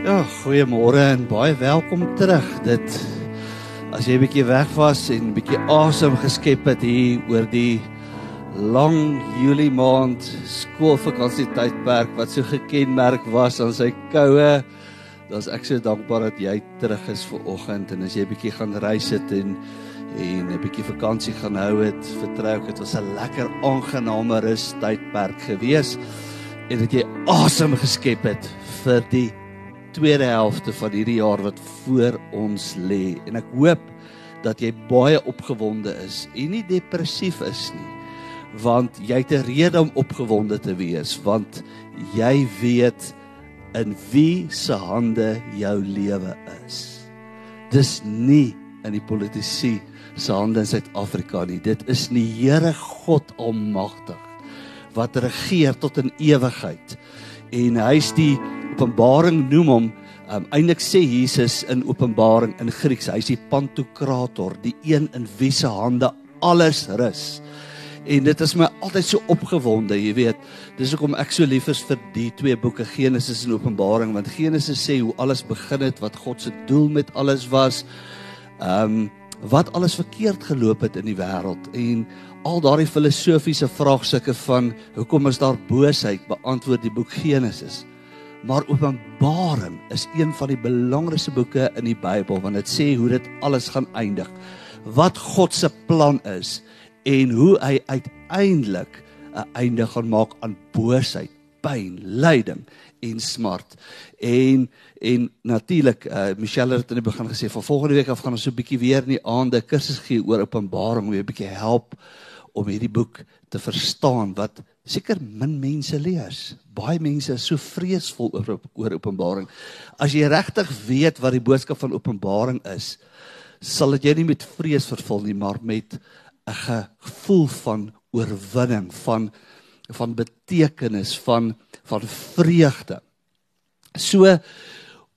Ja, goeiemôre en baie welkom terug. Dit as jy 'n bietjie weg was en 'n bietjie asem geskep het hier oor die lang Julie maand skoolvakansie tydperk wat so gekenmerk was aan sy koue. Daar's ek so dankbaar dat jy terug is vir oggend en as jy 'n bietjie gaan reis het en en 'n bietjie vakansie gaan hou het, vertrou ek dit was 'n lekker aangename rus tydperk gewees en dat jy asem geskep het vir die tweede helfte van hierdie jaar wat voor ons lê. En ek hoop dat jy baie opgewonde is en nie depressief is nie want jy het 'n rede om opgewonde te wees want jy weet in wie se hande jou lewe is. Dis nie in die politisie se hande in Suid-Afrika nie. Dit is die Here God almagtig wat regeer tot in ewigheid. En hy's die Openbaring noem hom um, eintlik sê Jesus in Openbaring in Grieks, hy's die Pantokrator, die een in wie se hande alles rus. En dit is my altyd so opgewonde, jy weet. Dis hoekom ek so lief is vir die twee boeke Genesis en Openbaring, want Genesis sê hoe alles begin het, wat God se doel met alles was. Ehm um, wat alles verkeerd geloop het in die wêreld en al daardie filosofiese vraagstukke van hoekom is daar boosheid beantwoord die boek Genesis. Maar Openbaring is een van die belangrikste boeke in die Bybel want dit sê hoe dit alles gaan eindig. Wat God se plan is en hoe hy uiteindelik 'n einde gaan maak aan boosheid, pyn, lyding en smart. En en natuurlik uh, Michelle het in die begin gesê van volgende week af gaan ons so 'n bietjie weer in die aande kursus gee oor Openbaring, om 'n bietjie help om hierdie boek te verstaan wat seker min mense lees. Baie mense is so vreesvol oor oor Openbaring. As jy regtig weet wat die boodskap van Openbaring is, sal dit jou nie met vrees vervul nie, maar met 'n gevoel van oorwinning, van van betekenis, van van vreugde. So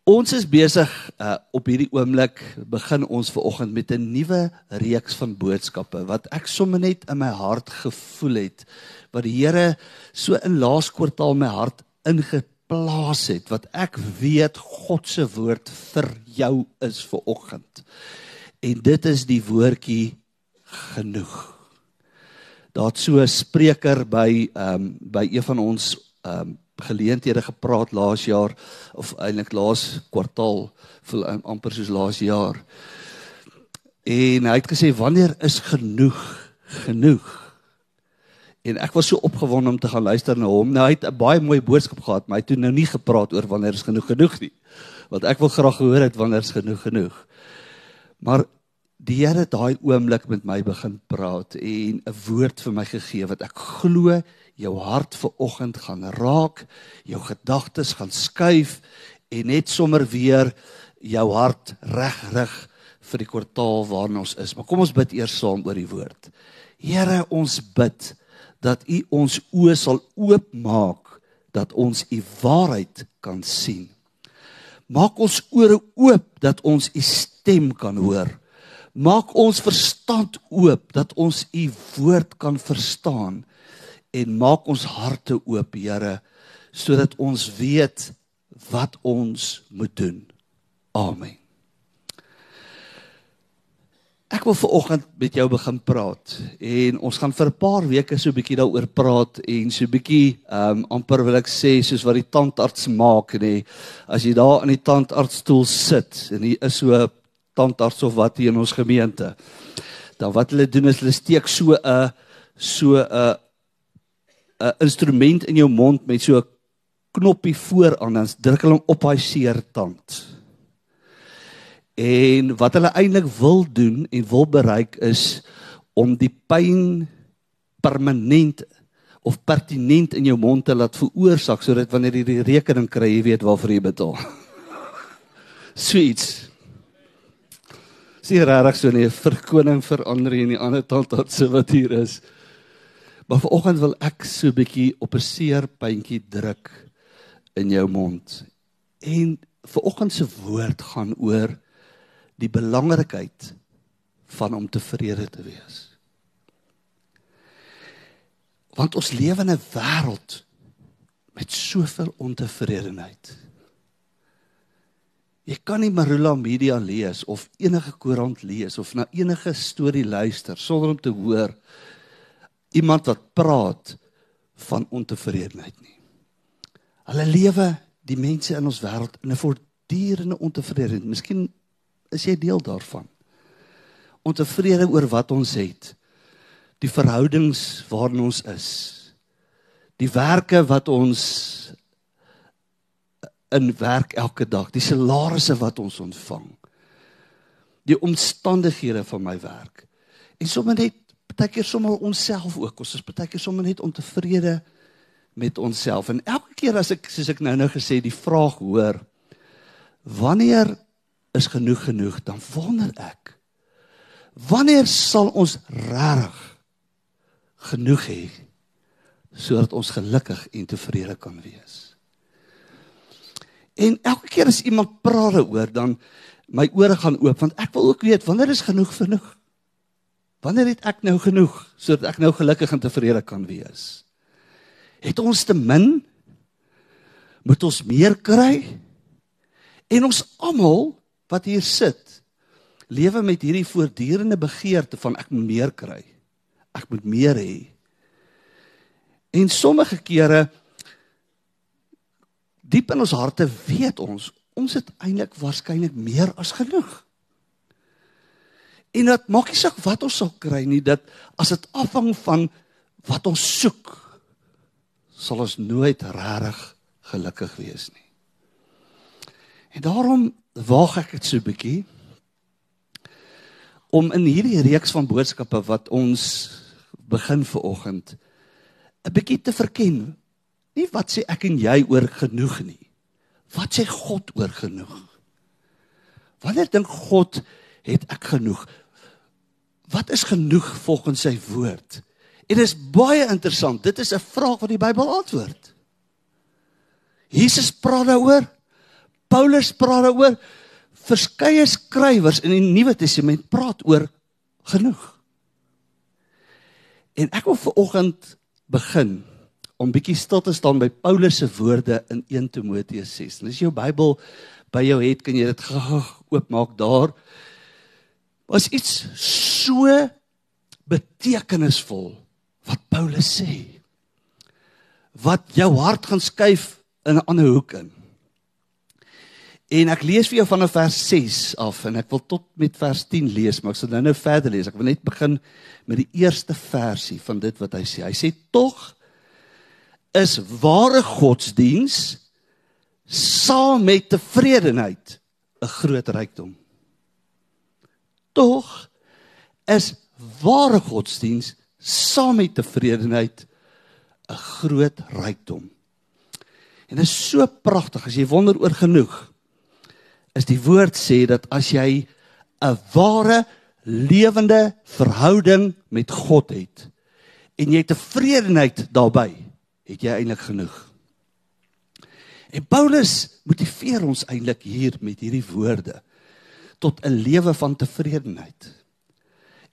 Ons is besig uh, op hierdie oomblik begin ons ver oggend met 'n nuwe reeks van boodskappe wat ek sommer net in my hart gevoel het wat die Here so in laas kwartaal my hart ingeplaas het wat ek weet God se woord vir jou is vir oggend. En dit is die woordjie genoeg. Daar't so 'n spreker by ehm um, by een van ons ehm um, geleenthede gepraat laas jaar of eintlik laas kwartaal vir amper soos laas jaar. En hy het gesê wanneer is genoeg genoeg? En ek was so opgewonde om te gaan luister na hom. Nou hy het 'n baie mooi boodskap gehad, maar hy het toe nou nie gepraat oor wanneer is genoeg genoeg nie. Want ek wil graag gehoor het wanneer is genoeg genoeg. Maar die Here het daai oomblik met my begin praat en 'n woord vir my gegee wat ek glo jou hart ver oggend gaan raak, jou gedagtes gaan skuif en net sommer weer jou hart regrig vir die kwartaal waarin ons is. Maar kom ons bid eers saam oor die woord. Here, ons bid dat U ons oë sal oopmaak dat ons U waarheid kan sien. Maak ons ore oop dat ons U stem kan hoor. Maak ons verstand oop dat ons U woord kan verstaan en maak ons harte oop, Here, sodat ons weet wat ons moet doen. Amen. Ek wil veraloggend met jou begin praat en ons gaan vir 'n paar weke so 'n bietjie daaroor praat en so 'n bietjie ehm um, amper wil ek sê soos wat die tandarts maak nê. As jy daar in die tandartsstoel sit en hier is so 'n tandarts of wat hier in ons gemeente. Dan wat hulle doen is hulle steek so 'n so 'n 'n instrument in jou mond met so 'n knoppie vooraan dan druk hulle hom op daai seer tand. En wat hulle eintlik wil doen en wil bereik is om die pyn permanent of pertinent in jou mond te laat veroorsaak sodat wanneer jy die rekening kry, jy weet waarvoor jy betaal. Sweets. Sien regtig so 'n verkoning vir ander en die ander tandartse wat hier is. Maar vanoggend wil ek so 'n bietjie op 'n seer puntjie druk in jou mond. En vanoggend se woord gaan oor die belangrikheid van om tevrede te wees. Want ons lewe in 'n wêreld met soveel ontevredenheid. Jy kan nie Marula Media lees of enige koerant lees of na enige storie luister sonder om te hoor iemand wat praat van ontevredenheid nie. Hulle lewe die mense in ons wêreld in 'n voortdurende ontevredenheid. Miskien is jy deel daarvan. Ontevrede oor wat ons het. Die verhoudings waarin ons is. Die werke wat ons in werk elke dag, die salarisse wat ons ontvang. Die omstandighede van my werk. En sommer net baie keer sommer onsself ook. Ons is baie keer sommer net ontevrede met onsself. En elke keer as ek soos ek nou-nou gesê die vraag hoor, wanneer is genoeg genoeg, dan wonder ek wanneer sal ons regtig genoeg hê sodat ons gelukkig en tevrede kan wees. En elke keer as iemand praat daaroor, dan my ore gaan oop want ek wil ook weet wanneer is genoeg genoeg? Wanneer het ek nou genoeg sodat ek nou gelukkig en tevrede kan wees? Het ons te min? Moet ons meer kry? En ons almal wat hier sit, lewe met hierdie voortdurende begeerte van ek moet meer kry. Ek moet meer hê. En sommige kere diep in ons harte weet ons ons het eintlik waarskynlik meer as genoeg. En dit maak nie saak wat ons sal kry nie, dat as dit afhang van wat ons soek, sal ons nooit regtig gelukkig wees nie. En daarom waag ek dit so 'n bietjie om in hierdie reeks van boodskappe wat ons begin ver oggend 'n bietjie te verken Nie wat sê ek en jy oor genoeg nie. Wat sê God oor genoeg? Wanneer dink God het ek genoeg? Wat is genoeg volgens sy woord? En dit is baie interessant. Dit is 'n vraag wat die Bybel antwoord. Jesus praat daaroor. Paulus praat daaroor. Verskeie skrywers in die Nuwe Testament praat oor genoeg. En ek wil vir oggend begin om bietjie stil te staan by Paulus se woorde in 1 Timoteus 6. En as jy jou Bybel by jou het, kan jy dit oopmaak daar. Was iets so betekenisvol wat Paulus sê. Wat jou hart gaan skuif in 'n ander hoek in. En ek lees vir jou vanaf vers 6 af en ek wil tot met vers 10 lees, maar ek sal nou nou verder lees. Ek wil net begin met die eerste versie van dit wat hy sê. Hy sê tog is ware godsdiens saam met tevredenheid 'n groot rykdom. Tog is ware godsdiens saam met tevredenheid 'n groot rykdom. En dit is so pragtig as jy wonder oor genoeg. Is die woord sê dat as jy 'n ware lewende verhouding met God het en jy tevredenheid daarbey het jy eintlik genoeg. En Paulus motiveer ons eintlik hier met hierdie woorde tot 'n lewe van tevredenheid.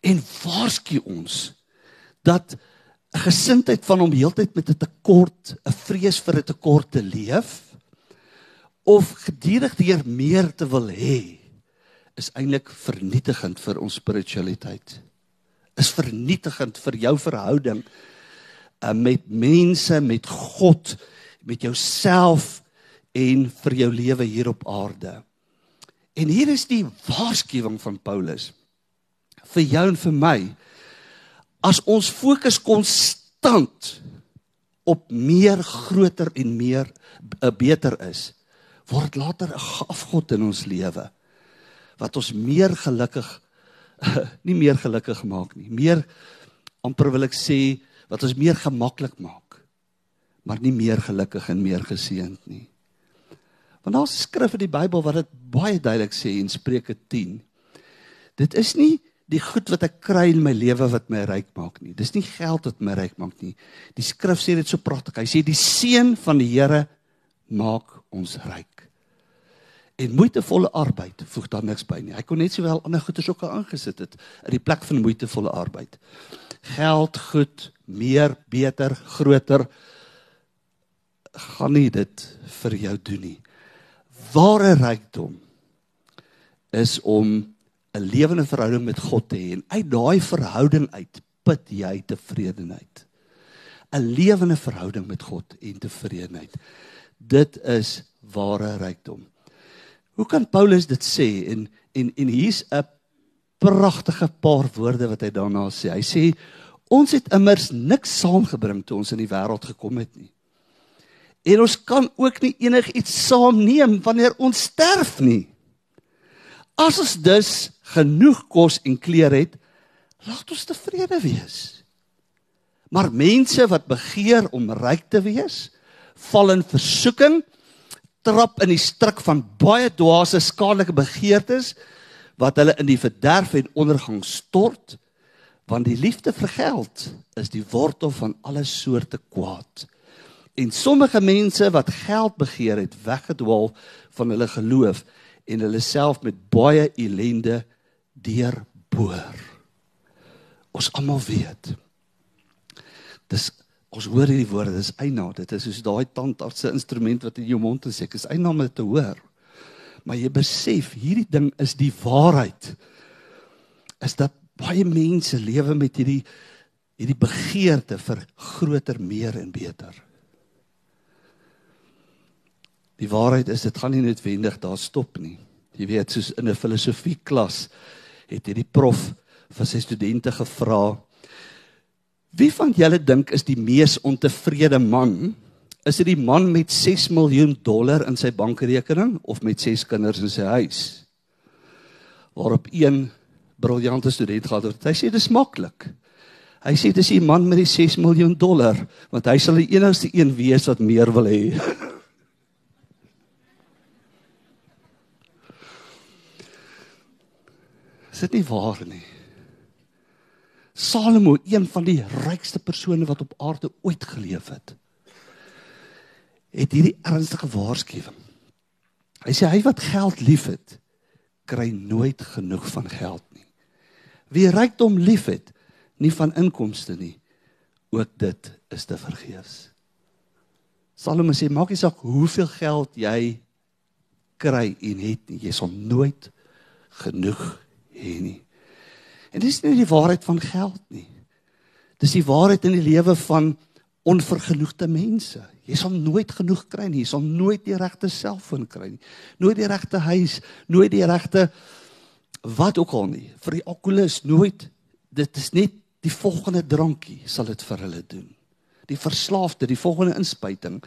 En waarsku ons dat 'n gesindheid van om heeltyd met 'n tekort, 'n vrees vir 'n tekort te leef of gedurig deur meer te wil hê is eintlik vernietigend vir ons spiritualiteit. Is vernietigend vir jou verhouding uh, met mense, met God, met jouself en vir jou lewe hier op aarde. En hier is die waarskuwing van Paulus vir jou en vir my. As ons fokus konstant op meer groter en meer uh, beter is, word later 'n afgod in ons lewe wat ons meer gelukkig nie meer gelukkig maak nie. Meer amper wil ek sê wat ons meer gemaklik maak maar nie meer gelukkig en meer geseënd nie. Want daar's skrif in die Bybel wat dit baie duidelik sê in Spreuke 10. Dit is nie die goed wat ek kry in my lewe wat my ryk maak nie. Dis nie geld wat my ryk maak nie. Die skrif sê dit so pragtig. Hy sê die seën van die Here maak ons ryk. En moeitevolle arbeid voeg daar niks by nie. Hy kon net sowel ander goeder ook aangesit het in die plek van moeitevolle arbeid. Geld, goed, meer, beter, groter gaan nie dit vir jou doen nie. Ware rykdom is om 'n lewende verhouding met God te hê en uit daai verhouding uit put jy tevredenheid. 'n Lewende verhouding met God en tevredenheid. Dit is ware rykdom. Hoe kan Paulus dit sê en en en hier's 'n pragtige paar woorde wat hy daarna sê. Hy sê ons het immers niks saamgebring toe ons in die wêreld gekom het nie. En ons kan ook nie enigiets saamneem wanneer ons sterf nie. As ons dus genoeg kos en klere het, laat ons tevrede wees. Maar mense wat begeer om ryk te wees, val in versoeking, trap in die struik van baie dwaase skadelike begeertes wat hulle in die verderf en ondergang stort want die liefde vir geld is die wortel van alle soorte kwaad. En sommige mense wat geld begeer het weggedwaal van hulle geloof en hulle self met baie ellende deurboor. Ons almal weet dis ons hoor hierdie woorde dis eina dit is soos daai tandarts se instrument wat in jou mond is ek is eina om te hoor maar jy besef hierdie ding is die waarheid is dat baie mense lewe met hierdie hierdie begeerte vir groter, meer en beter. Die waarheid is dit gaan nie noodwendig daar stop nie. Jy weet soos in 'n filosofie klas het hierdie prof vir sy studente gevra Wie van julle dink is die mees ontevrede man Is dit die man met 6 miljoen dollar in sy bankrekening of met 6 kinders in sy huis? Waarop een briljante student gehad het. Hy sê dis maklik. Hy sê dis die man met die 6 miljoen dollar want hy sal die enigste een wees wat meer wil hê. Is dit nie waar nie? Salomo, een van die rykste persone wat op aarde ooit geleef het, het hierdie ernstige waarskuwing. Hy sê hy wat geld liefhet, kry nooit genoeg van geld nie. Wie rykdom liefhet, nie van inkomste nie, ook dit is te vergeefs. Salomo sê maak nie saak hoeveel geld jy kry en het nie, jy sal nooit genoeg hê nie. En dis nie die waarheid van geld nie. Dis die waarheid in die lewe van onvergenoegde mense. Jy sal nooit genoeg kry nie. Jy sal nooit die regte selfoon kry nie. Nooit die regte huis, nooit die regte wat ook al nie. Vir die alkoholist nooit dit is net die volgende drankie sal dit vir hulle doen. Die verslaafde, die volgende inspuiting.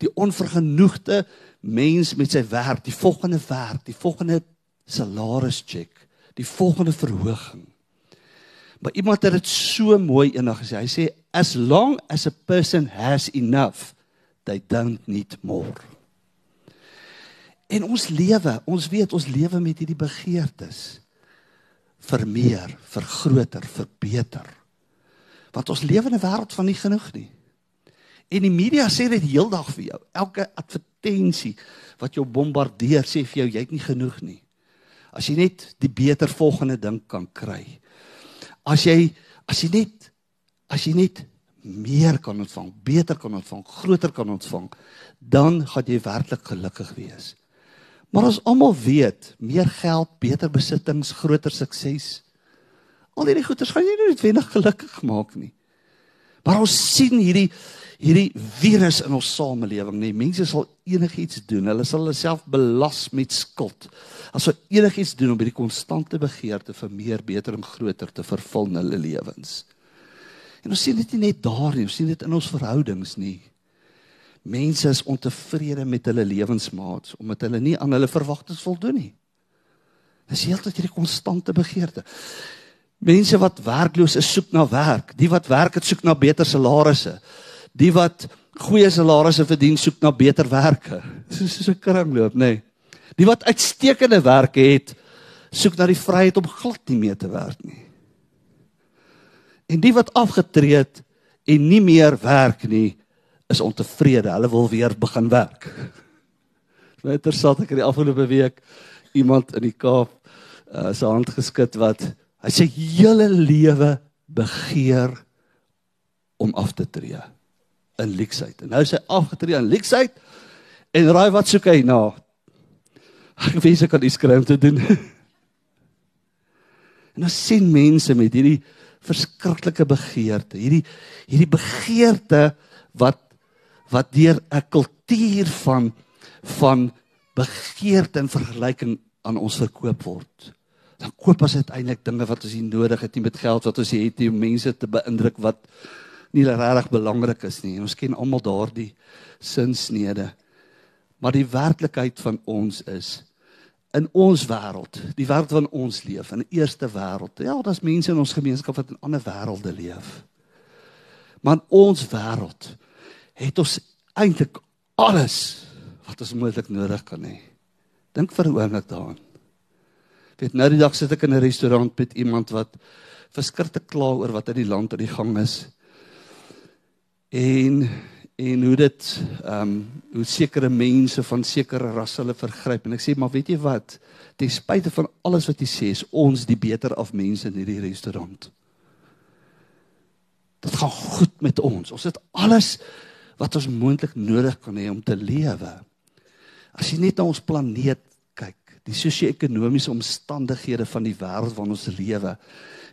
Die onvergenoegde mens met sy werk, die volgende werk, die volgende salarischeck, die volgende verhoging. Maar iemand het dit so mooi eendag gesê. Hy sê as long as a person has enough, they don't need more. En ons lewe, ons weet ons lewe met hierdie begeertes vir meer, vir groter, vir beter. Want ons lewe in 'n wêreld van nie genoeg nie. En die media sê dit heeldag vir jou. Elke advertensie wat jou bombardeer sê vir jou jy het nie genoeg nie. As jy net die beter volgende ding kan kry. As jy as jy net as jy net meer kan ontvang, beter kan ontvang, groter kan ontvang, dan gaan jy werklik gelukkig wees. Maar ons almal weet, meer geld, beter besittings, groter sukses. Al hierdie goeders gaan jou nie noodwendig gelukkig maak nie. Maar ons sien hierdie hierdie virus in ons samelewing, nee, mense sal enigiets doen. Hulle sal hulle self belas met skuld. As hulle enigiets doen om hierdie konstante begeerte vir meer, beter en groter te vervul in hulle lewens. En ons sien dit nie net daar nie, ons sien dit in ons verhoudings nie. Mense is ontevrede met hulle lewensmaats omdat hulle nie aan hulle verwagtinge voldoen nie. Dis heeltyd hierdie konstante begeerte. Mense wat werkloos is, soek na werk. Die wat werk het, soek na beter salarisse. Die wat goeie salarisse verdien, soek na beter werke. Dis so 'n kringloop, nê. Nee. Die wat uitstekende werke het, soek na die vryheid om glad nie meer te werk nie. En die wat afgetree het en nie meer werk nie, is ontevrede. Hulle wil weer begin werk. My interessant ek het die afgelope week iemand in die Kaap uh, sy hand geskit wat hy sê hele lewe begeer om af te tree in Lexheid. En nou is hy afgetree in Lexheid en raai wat soek hy na? Ek wens ek kan iets kry om te doen. en dan sien mense met hierdie verskriklike begeerte, hierdie hierdie begeerte wat wat deur 'n kultuur van van begeerte en vergelyking aan ons verkoop word. Dan koop ons uiteindelik dinge wat ons nie nodig het nie met geld wat ons het om mense te beïndruk wat nie regtig belangrik is nie. Ons ken almal daardie sinsnede. Maar die werklikheid van ons is in ons wêreld, die wêreld waarin ons leef, in die eerste wêreld. Ja, daar's mense in ons gemeenskap wat in ander wêrelde leef. Maar in ons wêreld het ons eintlik alles wat ons moontlik nodig kan hê. Dink vir 'n oomblik daaraan. Weet nou die dag sit ek in 'n restaurant met iemand wat verskriklik kla oor wat in die land aan die gang is. En en hoe dit ehm um, hoe sekere mense van sekere rasse hulle vergryp en ek sê maar weet jy wat ten spyte van alles wat jy sê is ons die beter af mense in hierdie restaurant. Dit gaan goed met ons. Ons het alles wat ons moontlik nodig kan hê om te lewe. As jy net na ons planeet kyk, die sosio-ekonomiese omstandighede van die wêreld waarin ons lewe,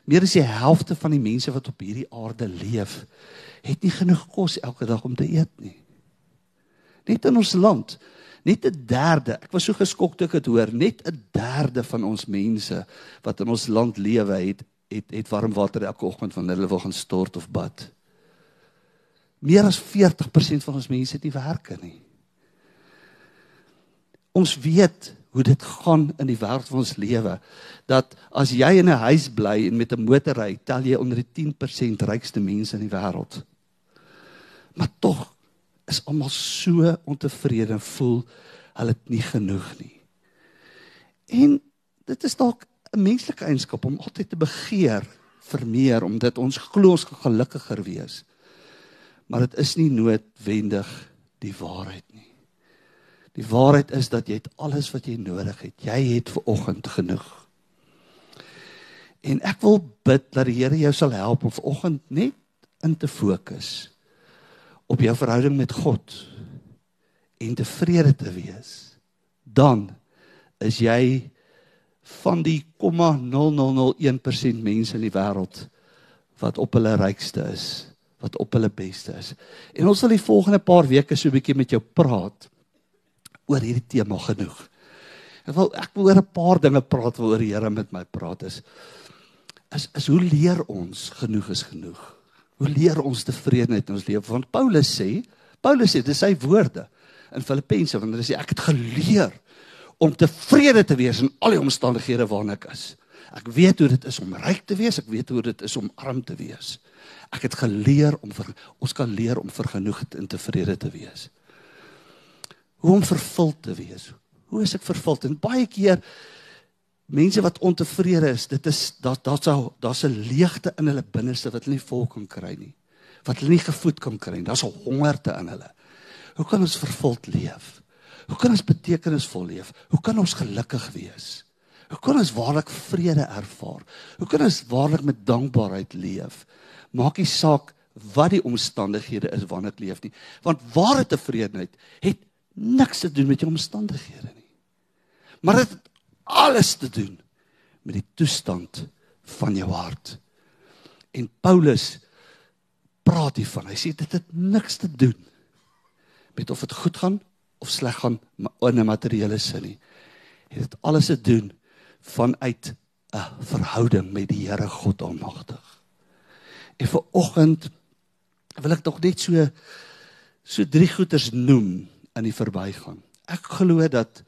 meer as die helfte van die mense wat op hierdie aarde leef, het nie genoeg kos elke dag om te eet nie. Net in ons land, net 'n derde. Ek was so geskok toe ek dit hoor, net 'n derde van ons mense wat in ons land lewe het het het warm water elke oggend wanneer hulle wil gaan stort of bad. Meer as 40% van ons mense het nie werk nie. Ons weet hoe dit gaan in die wêreld van ons lewe dat as jy in 'n huis bly en met 'n motor ry, tel jy onder die 10% rykste mense in die wêreld. Maar tog is almal so ontevrede en voel hulle het nie genoeg nie. En dit is dalk 'n menslike eienskap om altyd te begeer vir meer omdat ons glo ons gaan gelukkiger wees. Maar dit is nie noodwendig die waarheid nie. Die waarheid is dat jy het alles wat jy nodig het. Jy het ver oggend genoeg. En ek wil bid dat die Here jou sal help om ver oggend net in te fokus op jou verhouding met God en tevrede te wees. Dan is jy van die 0,0001% mense in die wêreld wat op hulle rykste is, wat op hulle beste is. En ons sal die volgende paar weke so 'n bietjie met jou praat oor hierdie tema genoeg. Ek wil ek wil oor 'n paar dinge praat waaroor die Here met my praat is. Is is hoe leer ons genoeg is genoeg? Hoe leer ons tevredenheid in ons lewe? Want Paulus sê, Paulus sê dis sy woorde in Filippense wanneer hy sê ek het geleer om tevrede te wees in al die omstandighede waarin ek is. Ek weet hoe dit is om ryk te wees, ek weet hoe dit is om arm te wees. Ek het geleer om vir ons kan leer om vergenoegd en tevrede te wees hoe om vervuld te wees. Hoe is ek vervuld? En baie keer mense wat ontevrede is, dit is daar daar's daar's 'n leegte in hulle binneste wat hulle nie vol kan kry nie. Wat hulle nie gevoed kan kry nie. Daar's 'n hongerte in hulle. Hoe kan ons vervuld leef? Hoe kan ons betekenisvol leef? Hoe kan ons gelukkig wees? Hoe kan ons waarlik vrede ervaar? Hoe kan ons waarlik met dankbaarheid leef? Maak nie saak wat die omstandighede is waarin ek leef nie, want ware tevredenheid het niks te doen met jou omstandighede nie. Maar dit het alles te doen met die toestand van jou hart. En Paulus praat hiervan. Hy sê dit het niks te doen met of dit goed gaan of sleg gaan in 'n materiële sin nie. Dit het alles te doen vanuit 'n verhouding met die Here God Almagtig. En vir oggend wil ek tog net so so drie goeters noem in die verbygaan. Ek glo dat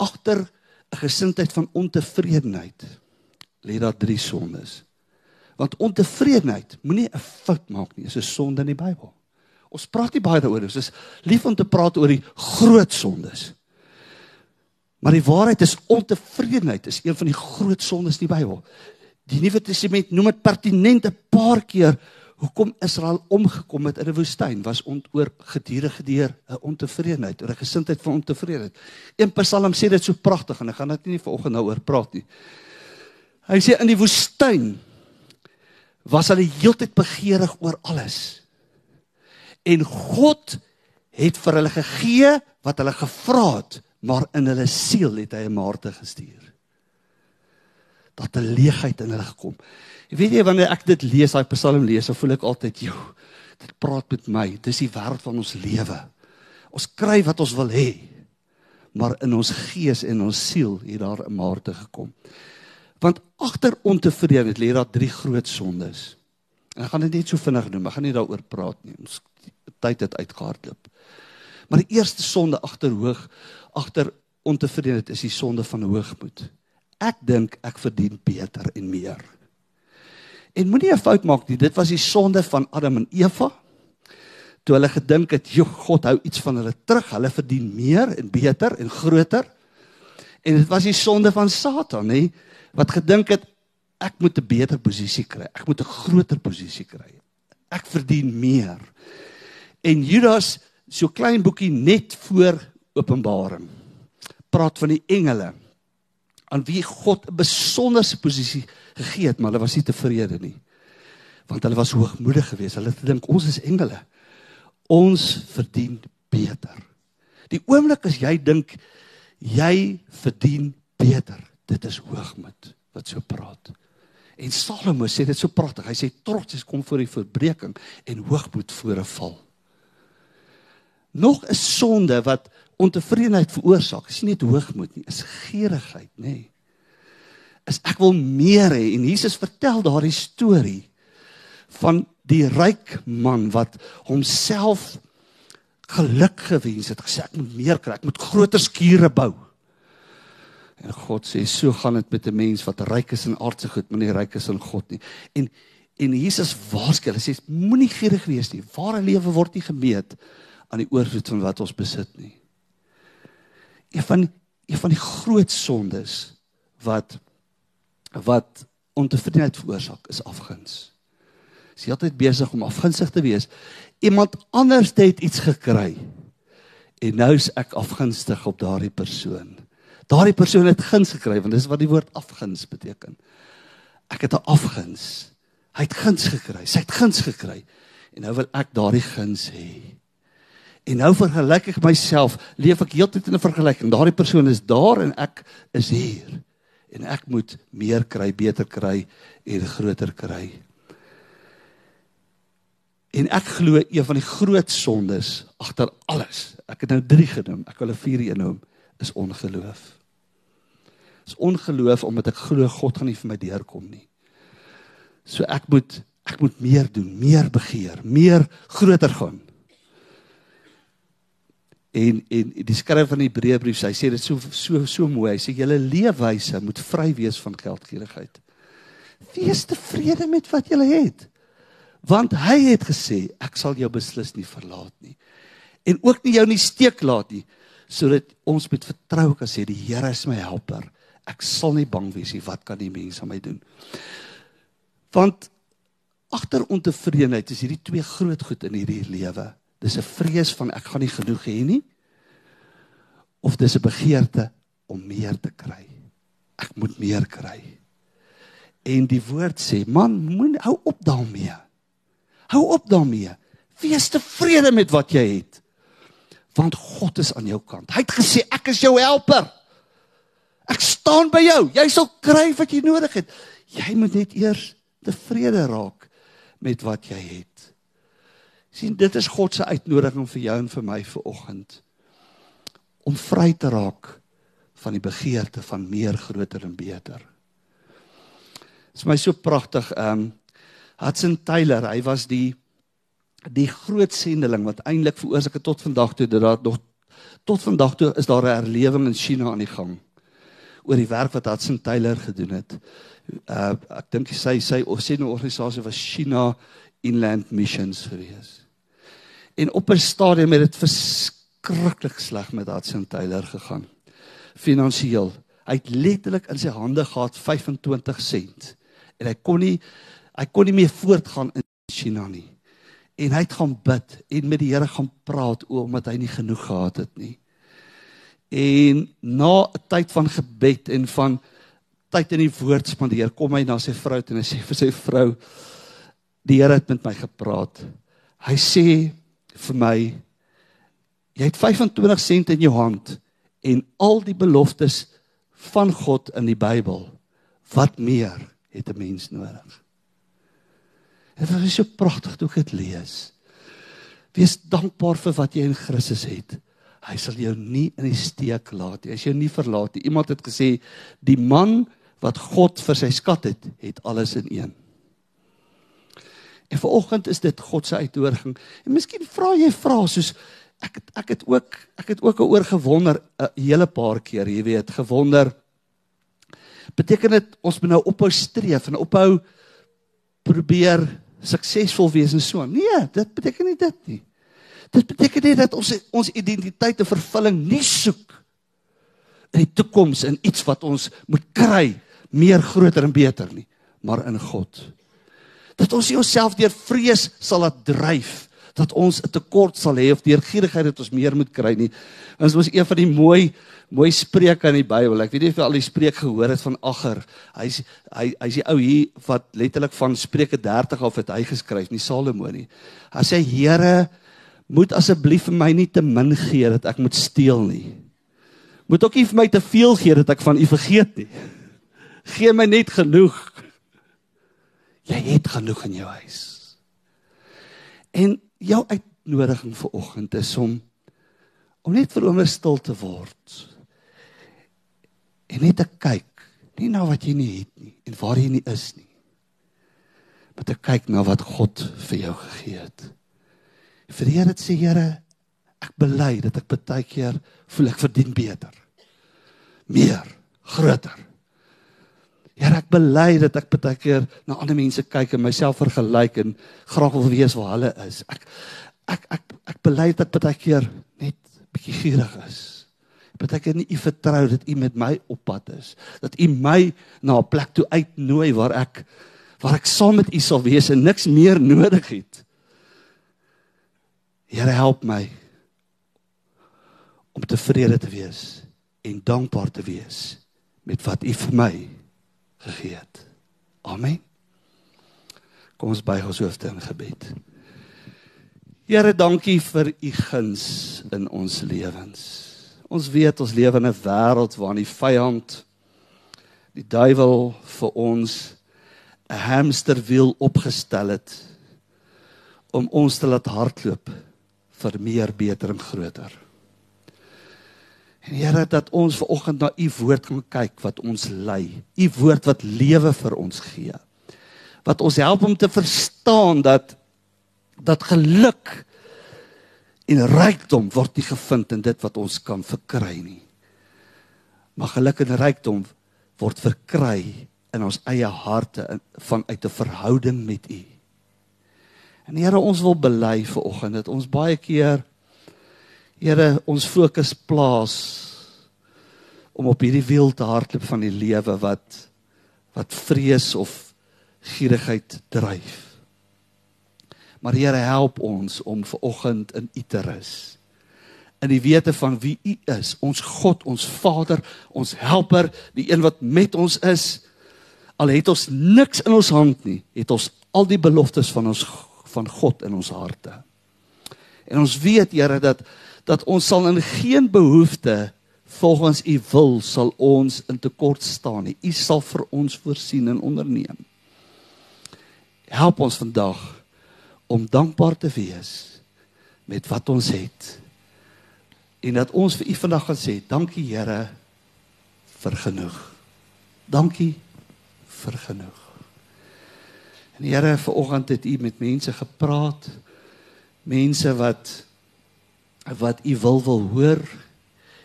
agter 'n gesindheid van ontevredenheid lê daar drie sondes. Want ontevredenheid moenie 'n fout maak nie, is 'n sonde in die Bybel. Ons praat nie baie daaroor nie. Ons is lief om te praat oor die groot sondes. Maar die waarheid is ontevredenheid is een van die groot sondes in die Bybel. Die Nuwe Testament noem dit pertinent 'n paar keer hoekom Israel omgekom het in 'n woestyn was oor gedurende deur 'n ontevredenheid, oor 'n gesindheid van ontevredenheid. Een Psalm sê dit so pragtig en ek gaan dit nie vanoggend nou oor praat nie. Hy sê in die woestyn was hulle heeltyd begeerig oor alles. En God het vir hulle gegee wat hulle gevra het maar in hulle siel het hy 'n Maarte gestuur. Dat 'n leegheid in hulle gekom. Jy weet jy wanneer ek dit lees, daai Psalm lees, dan voel ek altyd, "Jo, dit praat met my. Dis die wêreld van ons lewe. Ons kry wat ons wil hê, maar in ons gees en ons siel het daar 'n Maarte gekom." Want agter ontevredenheid lê daar drie groot sondes. En ek gaan dit net so vinnig noem. Ek gaan nie daaroor praat nie. Ons tyd het uitgehardloop. Maar die eerste sonde agter hoog agter ontevredenheid is die sonde van hoogmoed. Ek dink ek verdien beter en meer. En moenie 'n fout maak nie. Dit was die sonde van Adam en Eva. Toe hulle gedink het, "Jo, God hou iets van hulle terug. Hulle verdien meer en beter en groter." En dit was die sonde van Satan, nê, wat gedink het ek moet 'n beter posisie kry. Ek moet 'n groter posisie kry. Ek verdien meer. En Judas so klein boekie net voor Openbaring praat van die engele aan wie God 'n besonderse posisie gegee het, maar hulle was nie tevrede nie. Want hulle was hoogmoedig geweest. Hulle het gedink ons is engele. Ons verdien beter. Die oomblik as jy dink jy verdien beter, dit is hoogmoed wat so praat. En Salomo sê dit so pragtig. Hy sê trots is kom voor die verbreeking en hoogmoed voor 'n val. Nog 'n sonde wat ontevredenheid veroorsaak, is nie net hoogmoed nie, is gierigheid, nê. Nee. Is ek wil meer hê en Jesus vertel daardie storie van die ryk man wat homself geluk gewens het, gesê ek moet meer kry, ek moet groter skure bou. En God sê so gaan dit met 'n mens wat ryk is in aardse goed, maar nie ryk is in God nie. En en Jesus waarsku, hy sê moenie gierig wees nie. Ware lewe word nie gemeet aan die oorvloed van wat ons besit nie. Een van een van die groot sondes wat wat ontevredenheid veroorsaak is afguns. Jy is altyd besig om afgunsig te wees. Iemand anders het iets gekry en nou is ek afgunstig op daardie persoon. Daardie persoon het guns gekry want dis wat die woord afguns beteken. Ek het 'n afguns. Hy het guns gekry. Sy het guns gekry. En nou wil ek daardie guns hê. En nou vergelyk ek myself, leef ek heeltyd in 'n vergelyking. Daardie persoon is daar en ek is hier. En ek moet meer kry, beter kry en groter kry. En ek glo een van die groot sondes agter alles. Ek het nou 3 genoem. Ek wil 'n vierde een noem, is ongeloof. Is ongeloof omdat ek glo God gaan nie vir my deurkom nie. So ek moet ek moet meer doen, meer begeer, meer groter gaan. En en die skrywer van die Hebreëbrief, hy sê dit so so so mooi. Hy sê julle leefwyse moet vry wees van geldgierigheid. Wees tevrede met wat jy het. Want hy het gesê ek sal jou beslis nie verlaat nie. En ook nie jou nie steek laat nie, sodat ons met vertroue kan sê die Here is my helper. Ek sal nie bang wees nie. Wat kan die mense aan my doen? Want agter ontevredenheid is hierdie twee groot goed in hierdie lewe. Dis 'n vrees van ek gaan nie genoeg hê nie. Of dis 'n begeerte om meer te kry. Ek moet meer kry. En die woord sê, man, moenie hou op daarmee. Hou op daarmee. Wees tevrede met wat jy het. Want God is aan jou kant. Hy het gesê ek is jou helper. Ek staan by jou. Jy sal kry wat jy nodig het. Jy moet net eers tevrede raak met wat jy het sien dit is God se uitnodiging vir jou en vir my vir oggend om vry te raak van die begeerte van meer groter en beter. Dit is my so pragtig ehm um, Hudson Taylor, hy was die die groot sendeling wat eintlik veroorsaak het tot vandag toe dat daar nog tot vandag toe is daar 'n herlewing in China aan die gang oor die werk wat Hudson Taylor gedoen het. Uh ek dink sy sy of sê 'n organisasie was China Inland Missions gewees. En op 'n stadium het dit verskriklik sleg met Hudson Taylor gegaan. Finansieel. Hy het letterlik in sy hande gehad 25 sent en hy kon nie hy kon nie meer voortgaan in China nie. En hy het gaan bid en met die Here gaan praat oor omdat hy nie genoeg gehad het nie. En na 'n tyd van gebed en van tyd in die woord spandeer, kom hy na sy vrou en hy sê vir sy vrou: "Die Here het met my gepraat." Hy sê vir my jy het 25 sent in jou hand en al die beloftes van God in die Bybel, wat meer het 'n mens nodig? Dit is so pragtig toe ek dit lees. Wees dankbaar vir wat jy in Christus het. Hy sal jou nie in die steek laat nie. Hy sal jou nie verlaat nie. Iemand het gesê die man wat God vir sy skat het, het alles in een. En vanoggend is dit God se uitnodiging. En miskien vra jy vra soos ek het, ek het ook ek het ook oor gewonder 'n hele paar keer, jy weet, gewonder beteken dit ons moet nou ophou streef en ophou probeer suksesvol wees en so. Nee, dit beteken nie dit nie. Dit beteken net dat ons ons identiteit en vervulling nie soek in die toekoms in iets wat ons moet kry, meer groter en beter nie, maar in God. Dat ons jouself deur vrees sal laat dryf dat ons 'n tekort sal hê of deur gierigheid dat ons meer moet kry nie. Ons was een van die mooi mooi spreuke in die Bybel. Ek weet nie of jy al die spreek gehoor het van Agger. Hy's hy hy's die ou hier wat letterlik van Spreuke 30 af het hy geskryf, nie Salomo nie. Hy sê Here, moet asseblief vir my nie te min gee dat ek moet steel nie. Moet ook nie vir my te veel gee dat ek van u vergeet nie. Gee my net genoeg. Jy het genoeg in jou huis. En jou uitnodiging vir oggend is om om net vir oomblik stil te word. En net te kyk, nie na wat jy nie het nie en waar jy nie is nie. Maar te kyk na wat God vir jou gegee het. Vir die Here sê Here, ek bely dat ek baie keer voel ek verdien beter. Meer, groter. Here, ek bely dat ek baie keer na ander mense kyk en myself vergelyk en graag wil weet waar hulle is. Ek ek ek ek bely dat baie keer net bietjie gierig is. Baie keer nie u vertrou dat u met my op pad is. Dat u my na 'n plek toe uitnooi waar ek waar ek saam met u sal wees en niks meer nodig het. Here, help my om tevrede te wees en dankbaar te wees met wat u vir my gegee het. Amen. Kom ons buig ons hoofde in gebed. Here, dankie vir u guns in ons lewens. Ons weet ons lewe in 'n wêreld waarin die vyand die duiwel vir ons 'n hamsterwiel opgestel het om ons te laat hardloop vir meer, beter en groter. En Here dat ons ver oggend na u woord kan kyk wat ons lei. U woord wat lewe vir ons gee. Wat ons help om te verstaan dat dat geluk en rykdom word nie gevind in dit wat ons kan verkry nie. Maar geluk en rykdom word verkry in ons eie harte vanuit 'n verhouding met U. En Here, ons wil bely vir oggend dat ons baie keer Here, ons fokus plaas om op hierdie wiel te hardloop van die lewe wat wat vrees of gierigheid dryf. Maar Here, help ons om ver oggend in U te rus. In die wete van wie U is, ons God, ons Vader, ons Helper, die een wat met ons is. Al het ons niks in ons hand nie, het ons al die beloftes van ons van God in ons harte. En ons weet Here dat dat ons sal in geen behoefte volgens u wil sal ons in tekort staan nie. U sal vir ons voorsien en onderneem. Help ons vandag om dankbaar te wees met wat ons het. En dat ons vir u vandag gaan sê, dankie Here vir genoeg. Dankie vir genoeg. En Here, vanoggend het u met mense gepraat. Mense wat wat u wil wil hoor,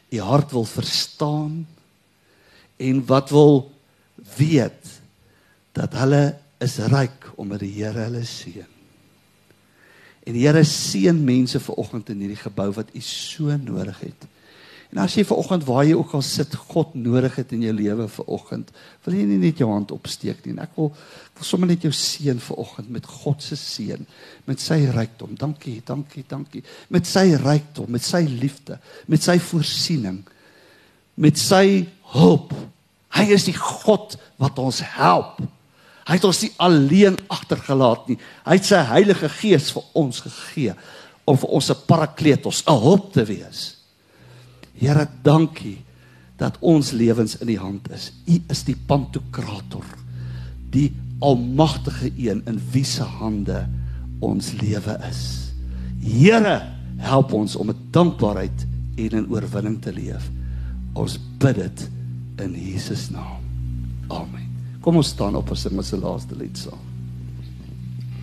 u hart wil verstaan en wat wil weet dat hulle is ryk omdat die Here hulle seën. En die Here seën mense ver oggend in hierdie gebou wat u so nodig het. En as jy ver oggend waar jy ook al sit, God nodig het in jou lewe ver oggend, wil jy nie net jou hand opsteek nie. Ek wil ek wil sommer net jou seën ver oggend met God se seën, met sy rykdom. Dankie, dankie, dankie. Met sy rykdom, met sy liefde, met sy voorsiening, met sy hulp. Hy is die God wat ons help. Hy het ons nie alleen agtergelaat nie. Hy het sy Heilige Gees vir ons gegee om vir ons 'n parakletos, 'n hulp te wees. Here, dankie dat ons lewens in U hand is. U is die pantokrator, die almagtige een in wie se hande ons lewe is. Here, help ons om met dankbaarheid en in oorwinning te leef. Ons bid dit in Jesus naam. Amen. Kom ons staan op en sing ons laaste lied saam.